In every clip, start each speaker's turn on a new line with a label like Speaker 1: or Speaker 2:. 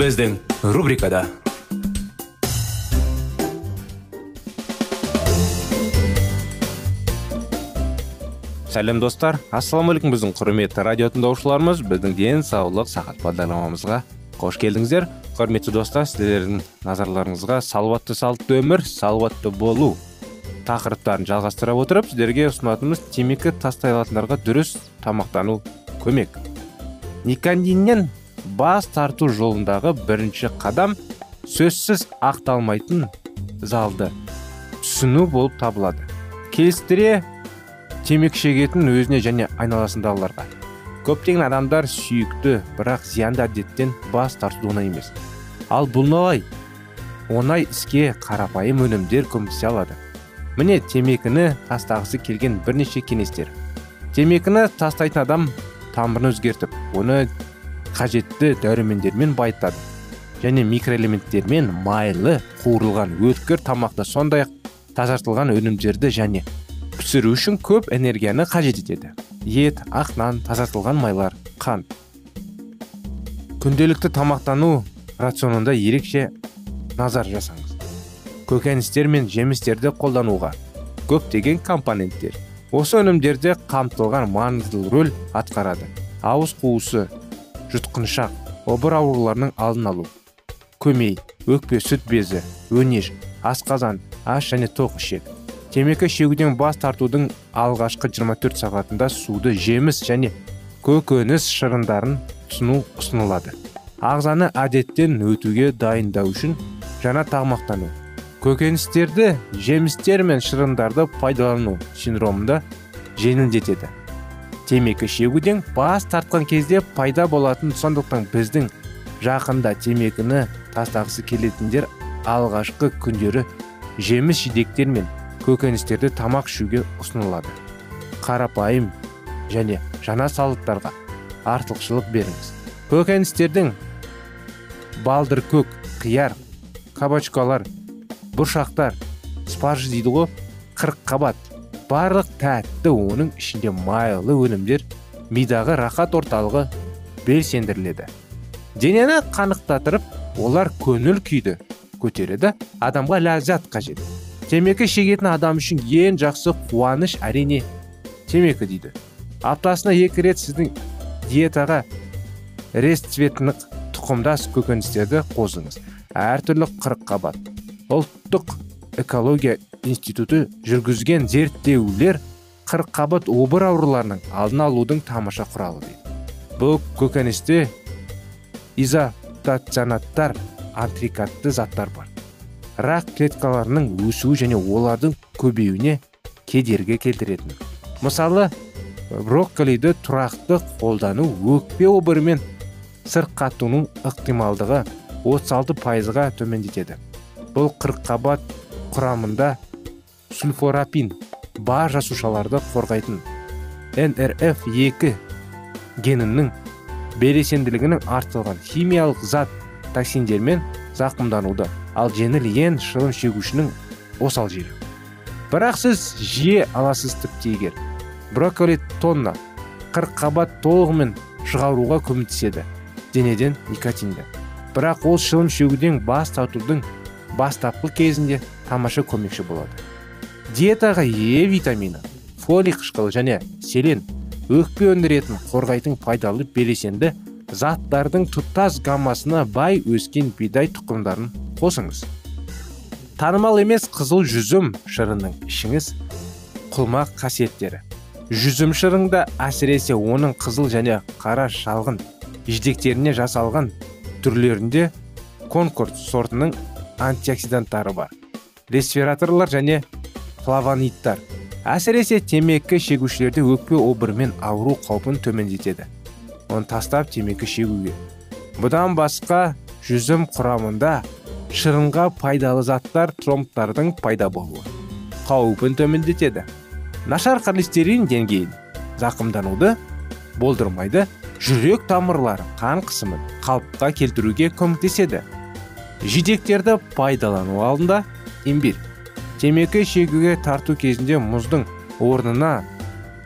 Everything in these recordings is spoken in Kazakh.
Speaker 1: Біздің рубрикада сәлем достар ассалаумағалейкум біздің құрметті радио тыңдаушыларымыз біздің денсаулық сағат бағдарламамызға қош келдіңіздер құрметті достар сіздердің назарларыңызға салауатты салтты өмір салауатты болу тақырыптарын жалғастыра отырып сіздерге ұсынатынымыз темекі тастай алатындарға дұрыс тамақтану көмек никотиннен бас тарту жолындағы бірінші қадам сөзсіз ақталмайтын залды түсіну болып табылады. Келістіре темекі шегетін өзіне және айналасындағыларға. Көптеген адамдар сүйікті бірақ зиянды әдеттен бас тартуды оңай емес. Ал бұл налай оңай іске қарапайым өнімдер көмектесе алады. Міне темекіні тастағысы келген бірнеше кеңестер. Темекіні тастайтын адам тамырын өзгертіп оны қажетті дәрумендермен байытады. Және микроэлементтермен майлы қуырылған өткір тамақты сондай ақ тазартылған өнімдерді және пісіру үшін көп энергияны қажет етеді. Ет ақ нан тазартылған майлар қант. Күнделікті тамақтану рационында ерекше назар жасаңыз. Көкөністер мен жемістерді қолдануға көптеген компоненттер осы өнімдерде қамтылған маңызды рөл атқарады. Ауыз қуысы жұтқыншақ обыр ауруларының алдын алу көмей өкпе сүт безі өнеш асқазан аш және тоқ ішек. Темекі шегуден бас тартудың алғашқы 24 сағатында суды жеміс және көкөніс шырындарын тұтыну ұсынылады. Ағзаны әдеттен өтуге дайындау үшін жаңа тамақтану көкөністерді жемістер мен шырындарды пайдалану синдромында жеңілдетеді. Темекі шегуден бас тартқан кезде пайда болатын сондықтан біздің жақында темекіні тастағысы келетіндер алғашқы күндері жеміс жидектер мен көкөністерді тамақ ішуге ұсынылады. Қарапайым және жаңа салаттарға артықшылық беріңіз. Көкөністердің балдыркөк қияр кабачкалар бұршақтар спаржы дейді ғой қырыққабат барлық тәтті оның ішінде майлы өнімдер мидағы рахат орталығы белсендіріледі. Денені қанықтатырып олар көңіл күйді көтереді адамға ләззат қажет. Темекі шегетін адам үшін ең жақсы қуаныш әрине темекі дейді. Аптасына екі рет сіздің диетаға ресцветнік тұқымдас көкөністерді қосыңыз. Әртүрлі қырыққабат. Ұлттық экология институты жүргізген зерттеулер қырыққабат обыр ауруларының алдын алудың тамаша құралы дейді. Бұл көкөністе изотоцианаттар антрикатты заттар бар. Рак клеткаларының өсуі және олардың көбеюіне кедергі келтіретін. Мысалы брокколиді тұрақты қолдану өкпе обыры мен сырқаттану ықтималдығы 36 пайызға төмендетеді. Бұл қырыққабат құрамында сульфорапин бар жасушаларды қорғайтын нрф 2 генінің белсенділігінің артылған химиялық зат токсиндермен зақымдануды ал жеңіл ең шылым шегушінің осал жері бірақ сіз жиі аласыз тіпті егер брокколи тонна қырыққабат толығымен шығаруға көмектеседі денеден никотинді. Бірақ ол шылым шегуден бас тартудың бастапқы кезінде тамаша көмекші болады. Диетаға е витамині фолий қышқылы және селен өкпе өндіретін қорғайтын пайдалы белсенді заттардың тұтас гаммасына бай өскен бидай тұқымдарын қосыңыз. Танымал емес қызыл жүзім шырының ішіңіз құлмақ қасиеттері. Жүзім шырыңда әсіресе оның қызыл және қара шалғын жидектеріне жасалған түрлерінде конкорд сортының антиоксиданттары бар. Ресвераторлар және флавонидтар әсіресе темекі шегушілерде өкпе обырымен ауру қаупін төмендетеді. Оны тастап темекі шегуге. Бұдан басқа жүзім құрамында шырынға пайдалы заттар тромбтардың пайда болуы қаупін төмендетеді. Нашар холестерин деңгейін зақымдануды болдырмайды. Жүрек тамырлары қан қысымын қалыпқа келтіруге көмектеседі. Жидектерді пайдалану алдында имбирь. Темекі шегуге тарту кезінде мұздың орнына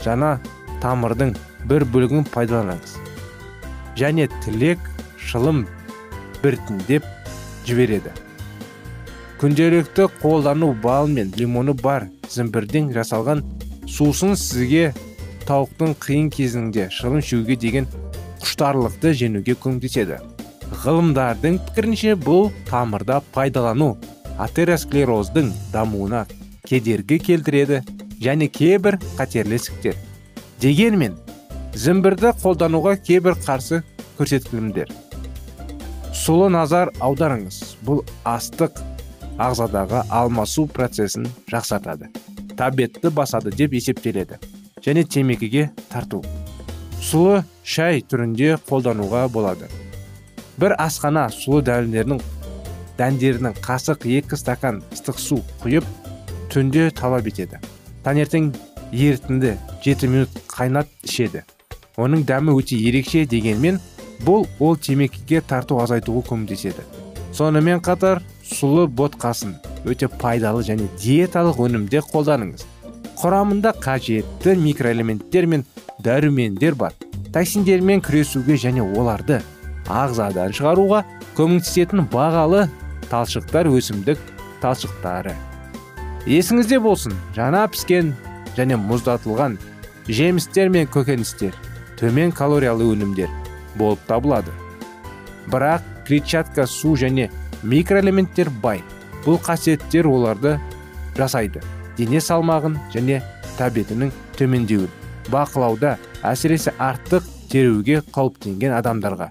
Speaker 1: жана тамырдың бір бөлігін пайдаланыңыз. Және тілек шылым біртіндеп жібереді. Күнделікті қолдану бал мен лимоны бар зімбірден жасалған сусын сізге тауықтың қиын кезінде шылым шегуге деген құштарлықты жеңуге көмектеседі. Ғылымдардың пікірінше бұл тамырда пайдалану атеросклероздың дамуына кедергі келтіреді және кейбір қатерлі ісіктер. Дегенмен зімбірді қолдануға кейбір қарсы көрсетілімдер. Сұлы назар аударыңыз. Бұл астық ағзадағы алмасу процесін жақсартады. Табетті басады деп есептеледі және темекіге тарту. Сұлы шай түрінде қолдануға болады. Бір асқана сұлы дәліндерінің дәндерінің қасық екі стакан ыстық су құйып түнде талап етеді. Таңертең ерітінді жеті минут қайнат ішеді. Оның дәмі өте ерекше дегенмен бұл ол темекіге тарту азайтуға көмектеседі. Сонымен қатар сұлы ботқасын өте пайдалы және диеталық өнімде қолданыңыз. Құрамында қажетті микроэлементтер мен дәрумендер бар. Токсиндермен күресуге және оларды ағзадан шығаруға көмектесетін бағалы талшықтар өсімдік талшықтары. Есіңізде болсын жаңа піскен және мұздатылған жемістер мен көкөністер төмен калориялы өнімдер болып табылады. Бірақ клетчатка су және микроэлементтер бай. Бұл қасиеттер оларды жасайды. Дене салмағын және тәбетінің төмендеуін бақылауда әсіресе артық теруге қауіптенген адамдарға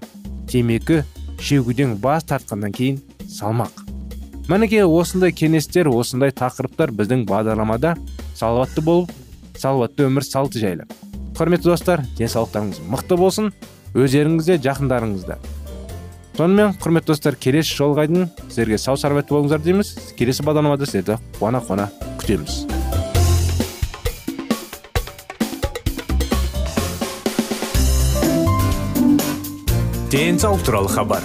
Speaker 1: темекі шегуден бас тартқаннан кейін салмақ. Мінекей осындай кеңестер осындай тақырыптар біздің бағдарламада салауатты болып салауатты өмір салты жайлы. Құрметті достар денсаулықтарыңыз мықты болсын өздеріңізде жақындарыңызда. Сонымен құрметті достар келесі жолға дейін сіздерге сау саламатты болыңыздар дейміз. Келесі бағдарламада сіздерді қуана қуана күтеміз.
Speaker 2: Денсаулық туралы хабар.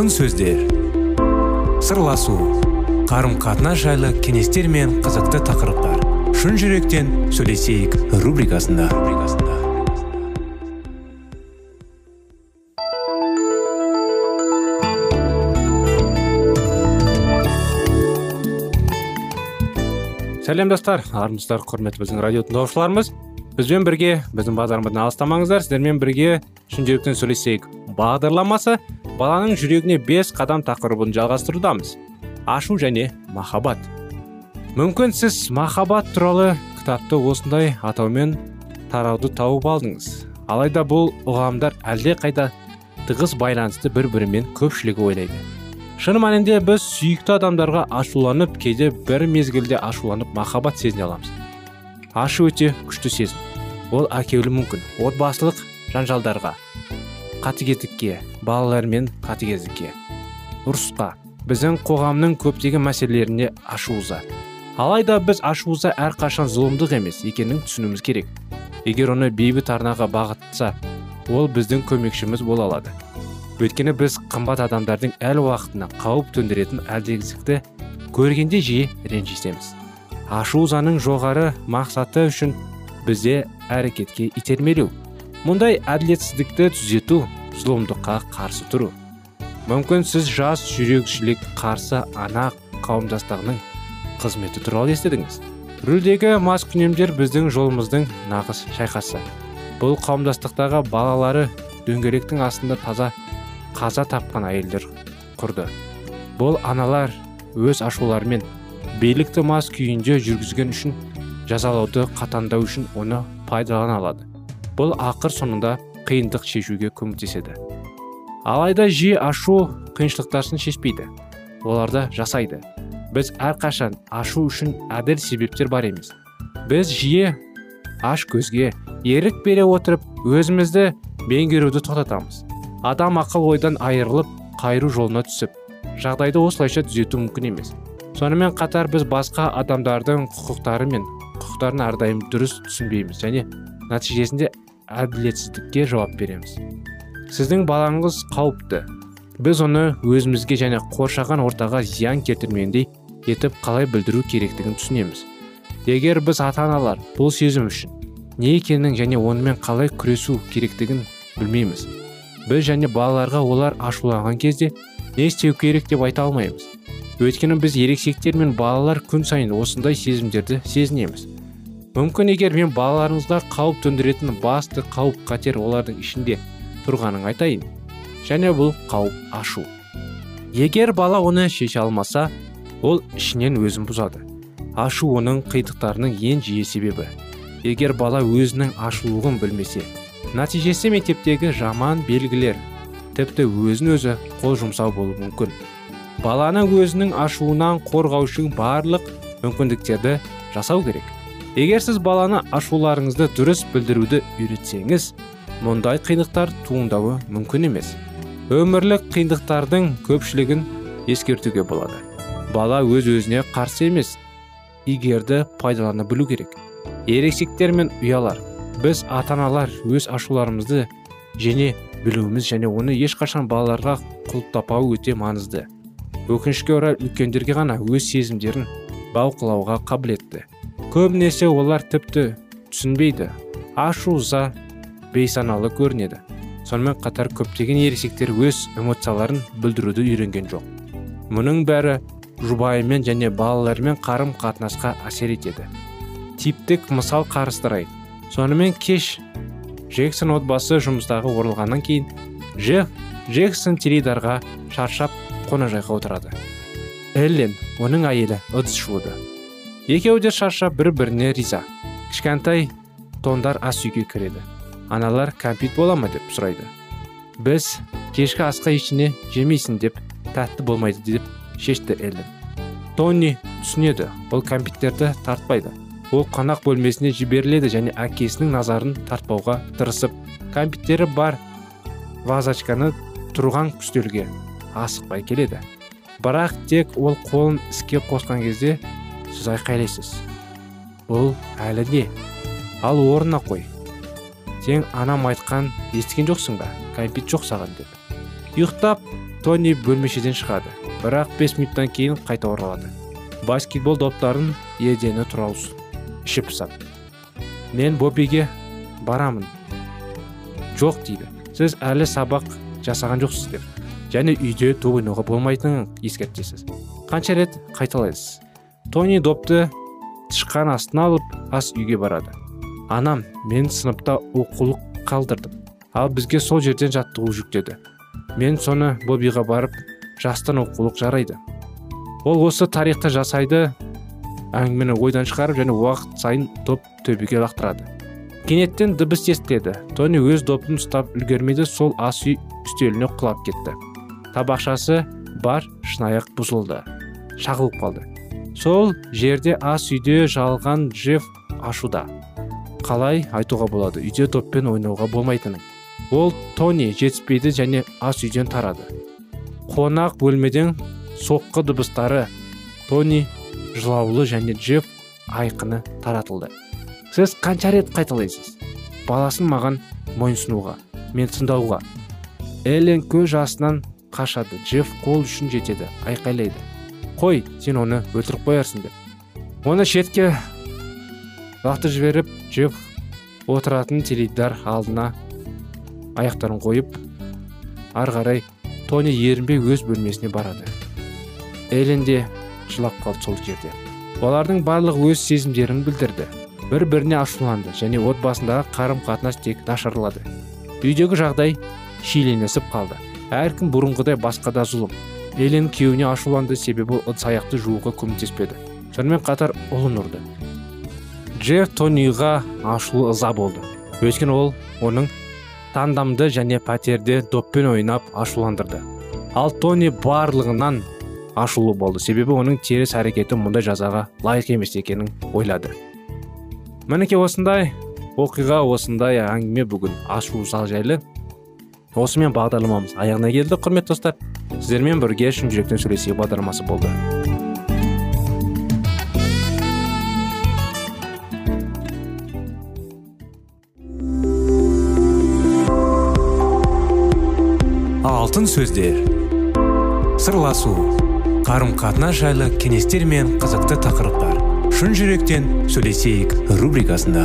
Speaker 2: Алтын сөздер. Сырласу қарым қатынас жайлы кеңестер мен қызықты тақырыптар. Шын жүректен сөйлесейік рубрикасында.
Speaker 1: Сәлем достар. Армысыздар құрметті біздің радио тыңдаушыларымыз. Бізбен бірге біздің бағдарламадан алыстамаңыздар. Сіздермен бірге шын жүректен сөйлесейік бағдарламасы. Баланың жүрегіне бес қадам тақырыбын жалғастырудамыз. Ашу және махаббат. Мүмкін сіз махаббат туралы кітапты осындай атаумен тарауды тауып алдыңыз. Алайда бұл ұғамдар әлде қайда тығыз байланысты бір бірімен көпшілігі ойлайды. Шын мәнінде біз сүйікті адамдарға ашуланып кейде бір мезгілде ашуланып махаббат сезіне аламыз. Ашу өте күшті сезім. Ол әкелуі мүмкін. Отбасылық жанжалдарға қатыгездікке балалармен қатыгездікке. Ұрысқа біздің қоғамның көптеген мәселелеріне ашуыза. Алайда біз ашуыза әрқашан зұлымдық емес екенін түсінуіміз керек. Егер оны бейбіт арнаға бағытса ол біздің көмекшіміз бола алады. Өйткені біз қымбат адамдардың әл уақытына қауіп төндіретін әлдегіздікті көргенде жиі ренжісеміз ашу ызаның жоғары мақсаты үшін бізде әрекетке итермелеу. Мұндай әділетсіздікті түзету зұлымдыққа қарсы тұру. Мүмкін сіз жас жүрекшілік қарсы ана қауымдастығының қызметі туралы естідіңіз. Рөлдегі маскүнемдер біздің жолымыздың нағыз шайқасы. Бұл қауымдастықтағы балалары дөңгелектің астында таза қаза тапқан әйелдер құрды. Бұл аналар өз ашуларымен билікті мас күйінде жүргізген үшін жазалауды қатаңдау үшін оны пайдалана алады. Бұл ақыр соңында қиындық шешуге көмектеседі. Алайда жиі ашу қиыншылықтарын шешпейді оларды жасайды. Біз әрқашан ашу үшін әділ себептер бар емес. Біз жиі аш көзге ерік бере отырып өзімізді меңгеруді тоқтатамыз. Адам ақыл ойдан айырылып қайыру жолына түсіп жағдайды осылайша түзету мүмкін емес. Сонымен қатар біз басқа адамдардың құқықтары мен құқықтарын әрдайым дұрыс түсінбейміз және нәтижесінде әділетсіздікке жауап береміз. Сіздің балаңыз қауіпті. Біз оны өзімізге және қоршаған ортаға зиян келтірмегендей етіп қалай білдіру керектігін түсінеміз. Егер біз ата аналар бұл сезім үшін не екенін және онымен қалай күресу керектігін білмейміз. Біз және балаларға олар ашуланған кезде не істеу керек деп айта алмаймыз. Өйткені біз ересектер мен балалар күн сайын осындай сезімдерді сезінеміз. Мүмкін егер мен балаларыңызға қауіп төндіретін басты қауіп қатер олардың ішінде тұрғанын айтайын. Және бұл қауіп ашу. Егер бала оны шеше алмаса ол ішінен өзін бұзады. Ашу оның қиындықтарының ең жиі себебі. Егер бала өзінің ашылуын білмесе нәтижесі мектептегі жаман белгілер тіпті өзін өзі қол жұмсау болуы мүмкін. Баланы өзінің ашуынан қорғау үшін барлық мүмкіндіктерді жасау керек. Егер сіз баланы ашуларыңызды дұрыс білдіруді үйретсеңіз мұндай қиындықтар туындауы мүмкін емес. Өмірлік қиындықтардың көпшілігін ескертуге болады. Бала өз өзіне қарсы емес игерді пайдалана білу керек. Ересектер мен ұялар. Біз ата аналар өз ашуларымызды және білуіміз және оны ешқашан балаларға құлыптапау өте маңызды. Өкінішке орай үлкендерге ғана өз сезімдерін бақылауға қабілетті. Көбінесе олар тіпті түсінбейді. Ашу ыза бейсаналы көрінеді. Сонымен қатар көптеген ересектер өз эмоцияларын білдіруді үйренген жоқ. Мұның бәрі жұбайымен және балалармен қарым қатынасқа әсер етеді. Типтік мысал қарыстырайық. Сонымен кеш джексон отбасы жұмыстағы орылғаннан кейін жеф джексон теледидарға шаршап қонажайға отырады. Эллен оның әйелі ыдыс жууды екеуі де шаршап бір біріне риза. Кішкентай тондар ас үйге кіреді. Аналар кәмпит бола ма деп сұрайды. Біз кешкі асқа ештеңе жемейсің деп тәтті болмайды деп шешті эллен. Тони түсінеді ол кәмпиттерді тартпайды. Ол қонақ бөлмесіне жіберіледі және әкесінің назарын тартпауға тырысып кәмпиттері бар вазочканы тұрған үстелге асықпай келеді. Бірақ тек ол қолын іске қосқан кезде сіз айқайлайсыз. Бұл әлі не? Ал орнына қой. Сен анам айтқан естіген жоқсың ба? Кәмпит жоқ саған деп. Ұйықтап тони бөлмешеден шығады. Бірақ 5 минуттан кейін қайта оралады. Баскетбол доптарын едені туралы ішіп пысады мен бобиге барамын жоқ дейді. Сіз әлі сабақ жасаған жоқсыз деп. Және үйде доп ойнауға болмайтынын ескертесіз қанша рет қайталайсыз? Тони допты тышқан астына алып ас үйге барады. Анам мен сыныпта оқулық қалдырдым. Ал бізге сол жерден жаттығу жүктеді. Мен соны бобиға барып жастан оқулық жарайды. Ол осы тарихты жасайды әңгімені ойдан шығарып және уақыт сайын доп төбеге лақтырады. Кенеттен дыбыс естіледі. Тони өз допын ұстап үлгермейді сол ас үй үстеліне құлап кетті. Табақшасы бар шынаяқ бұзылды. Шағылып қалды. Сол жерде ас үйде жалған джефф ашуда. Қалай айтуға болады? Үйде доппен ойнауға болмайтынын. Ол тони жетіспейді және ас үйден тарады. Қонақ бөлмеден соққы дыбыстары тони жылаулы және джефф айқыны таратылды. Сіз қанша рет қайталайсыз? Баласын маған мойынсынуға мен тыңдауға эллен көз жасынан қашады. Джефф қол үшін жетеді айқайлайды. Қой сен оны өлтіріп қоярсың деп. Оны шетке лақтырып жіберіп джефф отыратын теледидар алдына аяқтарын қойып ары қарай тони ерінбей өз бөлмесіне барады. Эллен де жылап қалды сол жерде. Олардың барлық өз сезімдерін білдірді. Бір біріне ашуланды және отбасындағы қарым қатынас тек нашарлады. Үйдегі жағдай шиеленісіп қалды. Әркім бұрынғыдай басқада зұлым. Эллен күйеуіне ашуланды себебі ыдыс аяқты жууға көмектеспеді. Сонымен қатар ұлын ұрды джефф тониға ашулы ыза болды. Өйткені ол оның тандамды және пәтерде доппен ойнап ашуландырды. Ал тони барлығынан ашулы болды. Себебі оның теріс әрекеті мұндай жазаға лайық емес екенін ойлады. Мінекей осындай оқиға осындай әңгіме бүгін ашу жайлы. Осымен бағдарламамыз аяғына келді құрметті достар. Сіздермен бірге шын жүректен сөйлесейік бағдарламасы болды.
Speaker 2: Алтын сөздер. Сырласу. Қарым қатынас жайлы кеңестер мен қызықты тақырыптар. Шын жүректен сөйлесейік рубрикасында.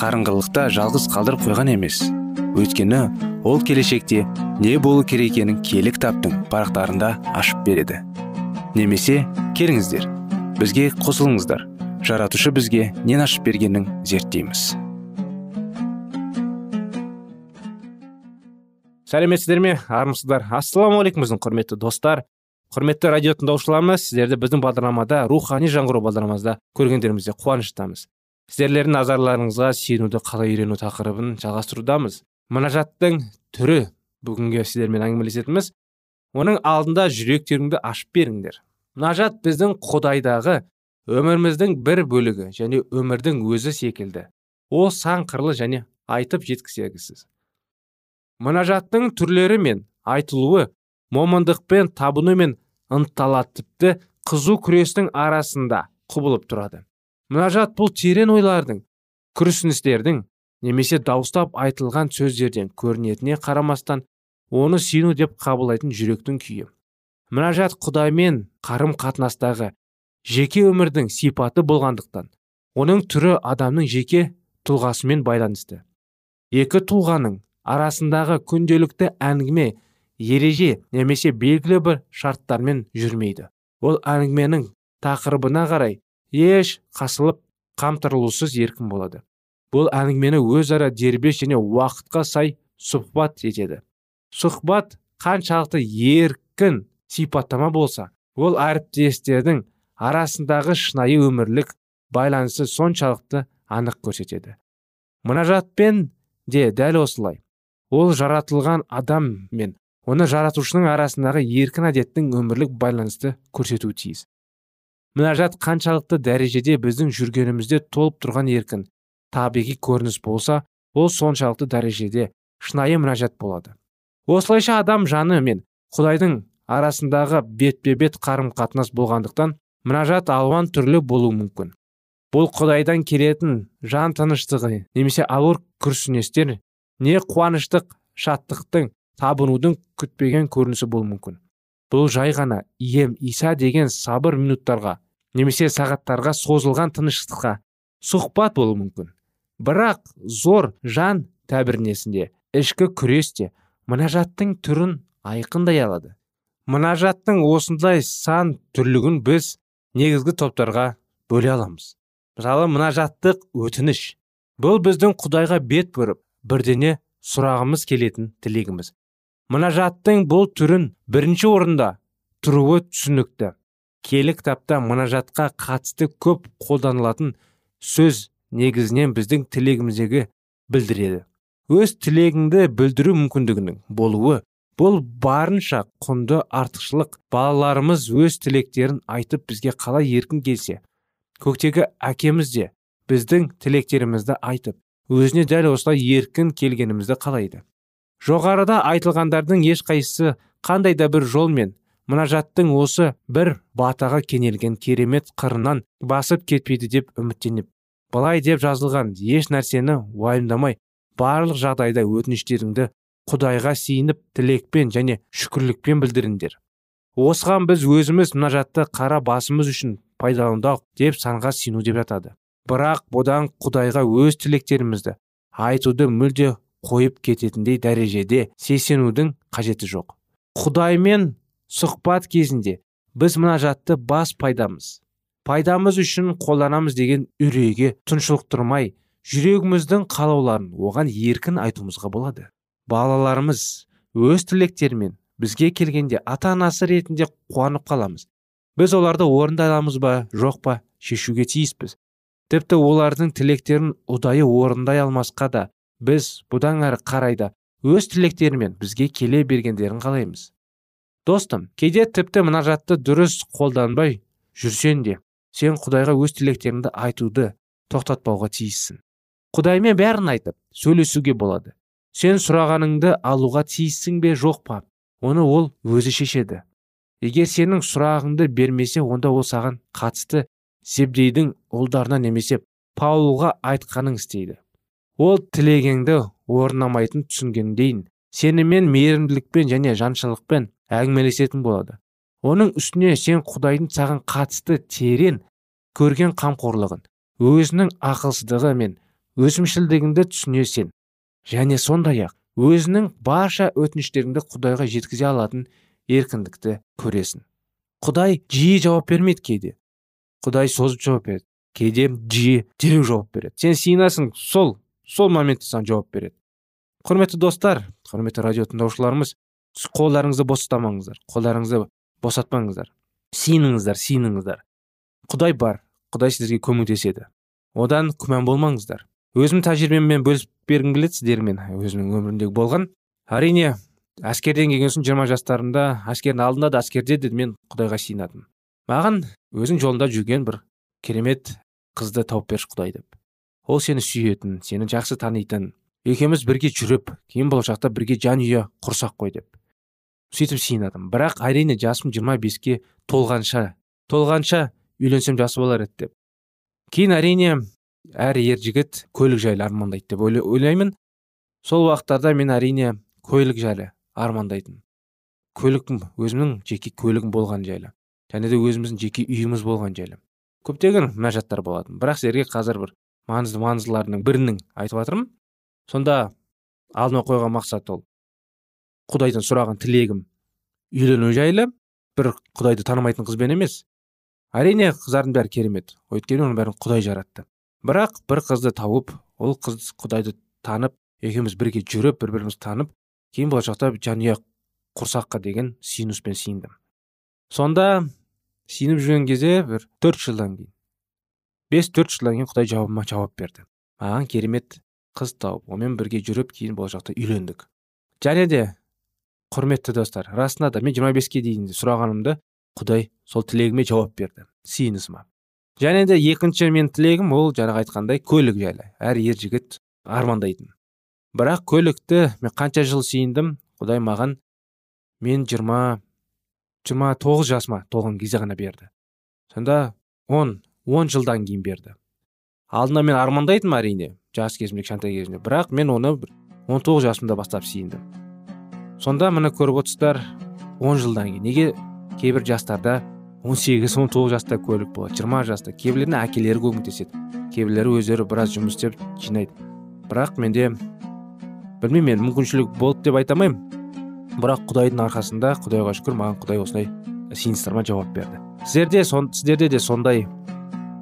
Speaker 1: қарыңғылықта жалғыз қалдырып қойған емес. Өйткені ол келешекте не болу керек екенін кітаптың парақтарында ашып береді. Немесе келіңіздер бізге қосылыңыздар. Жаратушы бізге нен ашып бергенін зерттейміз. Сәлеметсіздер ме? Армысыздар. Ассалаумағалейкум біздің құрметті достар. Құрметті радио тыңдаушыларымыз сіздерді біздің бағдарламада рухани жаңғыру бағдарламамызда көргендерімізде қуаныштамыз сіздерлердің назарларыңызға сенуді қалай үйрену тақырыбын жалғастырудамыз. Мінәжаттың түрі бүгінгі сіздермен әңгімелесетініміз. Оның алдында жүректеріңді ашып беріңдер.
Speaker 2: Мұнажат біздің құдайдағы өміріміздің бір бөлігі және өмірдің өзі секілді. Ол сан қырлы және айтып жеткізегісіз. Мұнажаттың түрлері мен айтылуы момындықпен табыну мен ынтала тіпті қызу күрестің арасында құбылып тұрады. Мұнажат бұл терең ойлардың күрсіністердің немесе дауыстап айтылған сөздерден көрінетіне қарамастан оны сену деп қабылдайтын жүректің күйі. Мұнажат құдаймен қарым қатынастағы жеке өмірдің сипаты болғандықтан оның түрі адамның жеке тұлғасымен байланысты. Екі тұлғаның арасындағы күнделікті әңгіме ереже немесе белгілі бір шарттармен жүрмейді. Ол әңгіменің тақырыбына қарай еш қасылып қамтырылусыз еркін болады. Бұл әңгімені өзара дербес және уақытқа сай сұхбат етеді. Сұхбат қаншалықты еркін сипаттама болса ол әріптестердің арасындағы шынайы өмірлік байланысы соншалықты анық көрсетеді. Мұнажатпен де дәл осылай. Ол жаратылған адам мен оны жаратушының арасындағы еркін әдеттің өмірлік байланысты көрсетуі тиіс. Мұнажат қаншалықты дәрежеде біздің жүргенімізде толып тұрған еркін табиғи көрініс болса ол соншалықты дәрежеде шынайы мұнажат болады. Осылайша адам жаны мен құдайдың арасындағы бетпе бет қарым қатынас болғандықтан мұнажат алуан түрлі болуы мүмкін. Бұл құдайдан келетін жан тыныштығы немесе ауыр күрсіністер не қуаныштық шаттықтың табынудың күтпеген көрінісі болуы мүмкін. Бұл жай ғана ием иса деген сабыр минуттарға немесе сағаттарға созылған тыныштыққа сұхбат болуы мүмкін. Бірақ зор жан тәбірнесінде ішкі күресте мұнажаттың түрін айқындай алады. Мұнажаттың осындай сан түрлігін біз негізгі топтарға бөле аламыз. Мысалы мұнажаттық өтініш. Бұл біздің құдайға бет бұрып бірдене сұрағымыз келетін тілегіміз. Мұнажаттың бұл түрін бірінші орында тұруы түсінікті. Келі кітапта мұнажатқа қатысты көп қолданылатын сөз негізінен біздің тілегіміздегі білдіреді. Өз тілегіңді білдіру мүмкіндігінің болуы бұл барынша құнды артықшылық. Балаларымыз өз тілектерін айтып бізге қалай еркін келсе көктегі әкеміз де біздің тілектерімізді айтып өзіне дәл осылай еркін келгенімізді қалайды. Жоғарыда айтылғандардың ешқайсысы қандай да бір жолмен мұнажаттың осы бір батаға кенелген керемет қырынан басып кетпейді деп үміттеніп былай деп жазылған еш нәрсені уайымдамай барлық жағдайда өтініштеріңді құдайға сиініп тілекпен және шүкірлікпен білдіріңдер. Осыған біз өзіміз мұнажатты қара басымыз үшін пайдаланудақ деп санға сену деп жатады. Бірақ бұдан құдайға өз тілектерімізді айтуды мүлде қойып кететіндей дәрежеде сесенудің қажеті жоқ. Құдаймен сұхбат кезінде біз мұнажатты бас пайдамыз. Пайдамыз үшін қолданамыз деген үрейге тұншылықтырмай жүрегіміздің қалауларын оған еркін айтуымызға болады. Балаларымыз өз тілектерімен бізге келгенде ата анасы ретінде қуанып қаламыз. Біз оларды орындай аламыз ба жоқ па шешуге тиіспіз. Тіпті олардың тілектерін ұдайы орындай алмасқа да біз бұдан әрі қарайда өз тілектерімен бізге келе бергендерін қалаймыз. Достым кейде тіпті мұнажатты дұрыс қолданбай жүрсең де сен құдайға өз тілектеріңді айтуды тоқтатпауға тиіссің. Құдаймен бәрін айтып сөйлесуге болады. Сен сұрағаныңды алуға тиіссің бе жоқ па? Оны ол өзі шешеді. Егер сенің сұрағыңды бермесе онда ол саған қатысты зебдейдің ұлдарына немесе паулға айтқаның істейді. Ол тілегеңді орнамайтын түсінгендейін сенімен мейірімділікпен және жаншылықпен әңгімелесетін болады. Оның үстіне сен құдайдың саған қатысты терең көрген қамқорлығын өзінің ақылсыздығы мен өзімшілдігіңді түсінесен және сондай ақ өзінің барша өтініштеріңді құдайға жеткізе алатын еркіндікті көресің. Құдай жиі жауап бермейді кейде. Құдай созып жауап береді. Кейде жиі дереу жауап береді. Сен сиынасың сол сол моментте саған жауап береді. Құрметті достар құрметті радио тыңдаушыларымыз қолдарыңызды бос ұстамаңыздар қолдарыңызды босатпаңыздар. Сиыныңыздар сиыныңыздар құдай бар құдай сіздерге көмектеседі. Одан күмән болмаңыздар. Өзім тәжірибеммен бөлісіп бергім келеді сіздермен өзімнің өмірімдегі болған. Әрине әскерден келген соң жиырма жастарымда әскердің алдында да әскерде де мен құдайға сиынатынмын. Маған өзің жолында жүрген бір керемет қызды тауып берші құдай деп. Ол сені сүйетін сені жақсы танитын. Екеуміз бірге жүріп кейін болашақта бірге жанұя құрсақ қой деп. Сөйтіп сиынадым бірақ әрине жасым жиырма беске толғанша толғанша үйленсем жақсы болар еді деп. Кейін әрине әр ер жігіт көлік жайлы армандайды деп ойлаймын. Сол уақыттарда мен әрине көлік жайлы армандайтын. Көлігім өзімнің жеке көлігім болған жайлы. Және де өзіміздің жеке үйіміз болған жайлы. Көптеген мінәжаттар болатын. Бірақ сіздерге қазір бір маңызды маңыздыларының бірінің айтып жатырмын. Сонда алдыма қойған мақсат ол. Құдайдан сұраған тілегім үйлену жайлы бір құдайды танымайтын қызбен емес. Әрине қыздардың бәрі керемет. Өйткені оның бәрін құдай жаратты. Бірақ бір қызды тауып ол қыз құдайды танып екеуміз бірге жүріп бір бірімізді танып кейін болашақта жанұя құрсаққа деген сүйініспен сиындым сонда сиініп жүрген кезде бір төрт жылдан кейін бес төрт жылдан кейін құдай жауабыма жауап берді. Маған керемет қыз тауып онымен бірге жүріп кейін болашақта үйлендік. Және де құрметті достар расында да мен 25 беске дейін сұрағанымды құдай сол тілегіме жауап берді. Сиынысыма. Және де екінші мен тілегім ол жаңағы айтқандай көлік жайлы. Әр ер жігіт армандайтын. Бірақ көлікті мен қанша жыл сиындым құдай маған мен жиырма жиырма тоғыз жасыма толған кезде ғана берді. Сонда он он жылдан кейін берді. Алдында мен армандайтынмын әрине жас кезімде кішкентай кезімде. Бірақ мен оны он тоғыз жасымда бастап сиындым сонда міне көріп отырсыздар он жылдан кейін. Неге кейбір жастарда 18 он тоғыз жаста көлік болады жиырма жаста. Кейбіреулеріне әкелері көмектеседі. Кейбіреулері өздері біраз жұмыс істеп жинайды. Бірақ менде білмеймін мен мүмкіншілік болды деп айта алмаймын. Бірақ құдайдың арқасында құдайға шүкір маған құдай осындай сиыныстарыма жауап берді. Сіздерде сон, сіздерде де сондай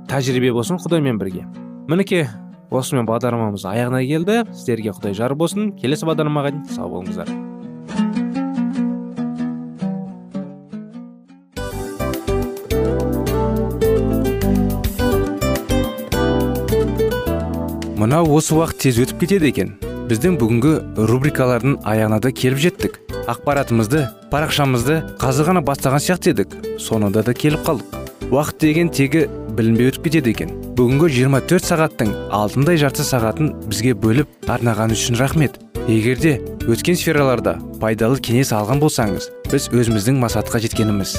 Speaker 2: тәжірибе болсын құдаймен бірге. Мінекей осымен бағдарламамыз аяғына келді. Сіздерге құдай жар болсын. Келесі бағдарламаға дейін сау болыңыздар.
Speaker 1: Мынау осы уақыт тез өтіп кетеді екен. Біздің бүгінгі рубрикалардың аяғына да келіп жеттік. Ақпаратымызды парақшамызды қазір ғана бастаған сияқты едік. Соңында да келіп қалдық. Уақыт деген тегі білінбей өтіп кетеді екен. Бүгінгі 24 сағаттың алтындай жарты сағатын бізге бөліп арнаған үшін рахмет. Егерде өткен сфераларда пайдалы кеңес алған болсаңыз біз өзіміздің мақсатқа жеткеніміз.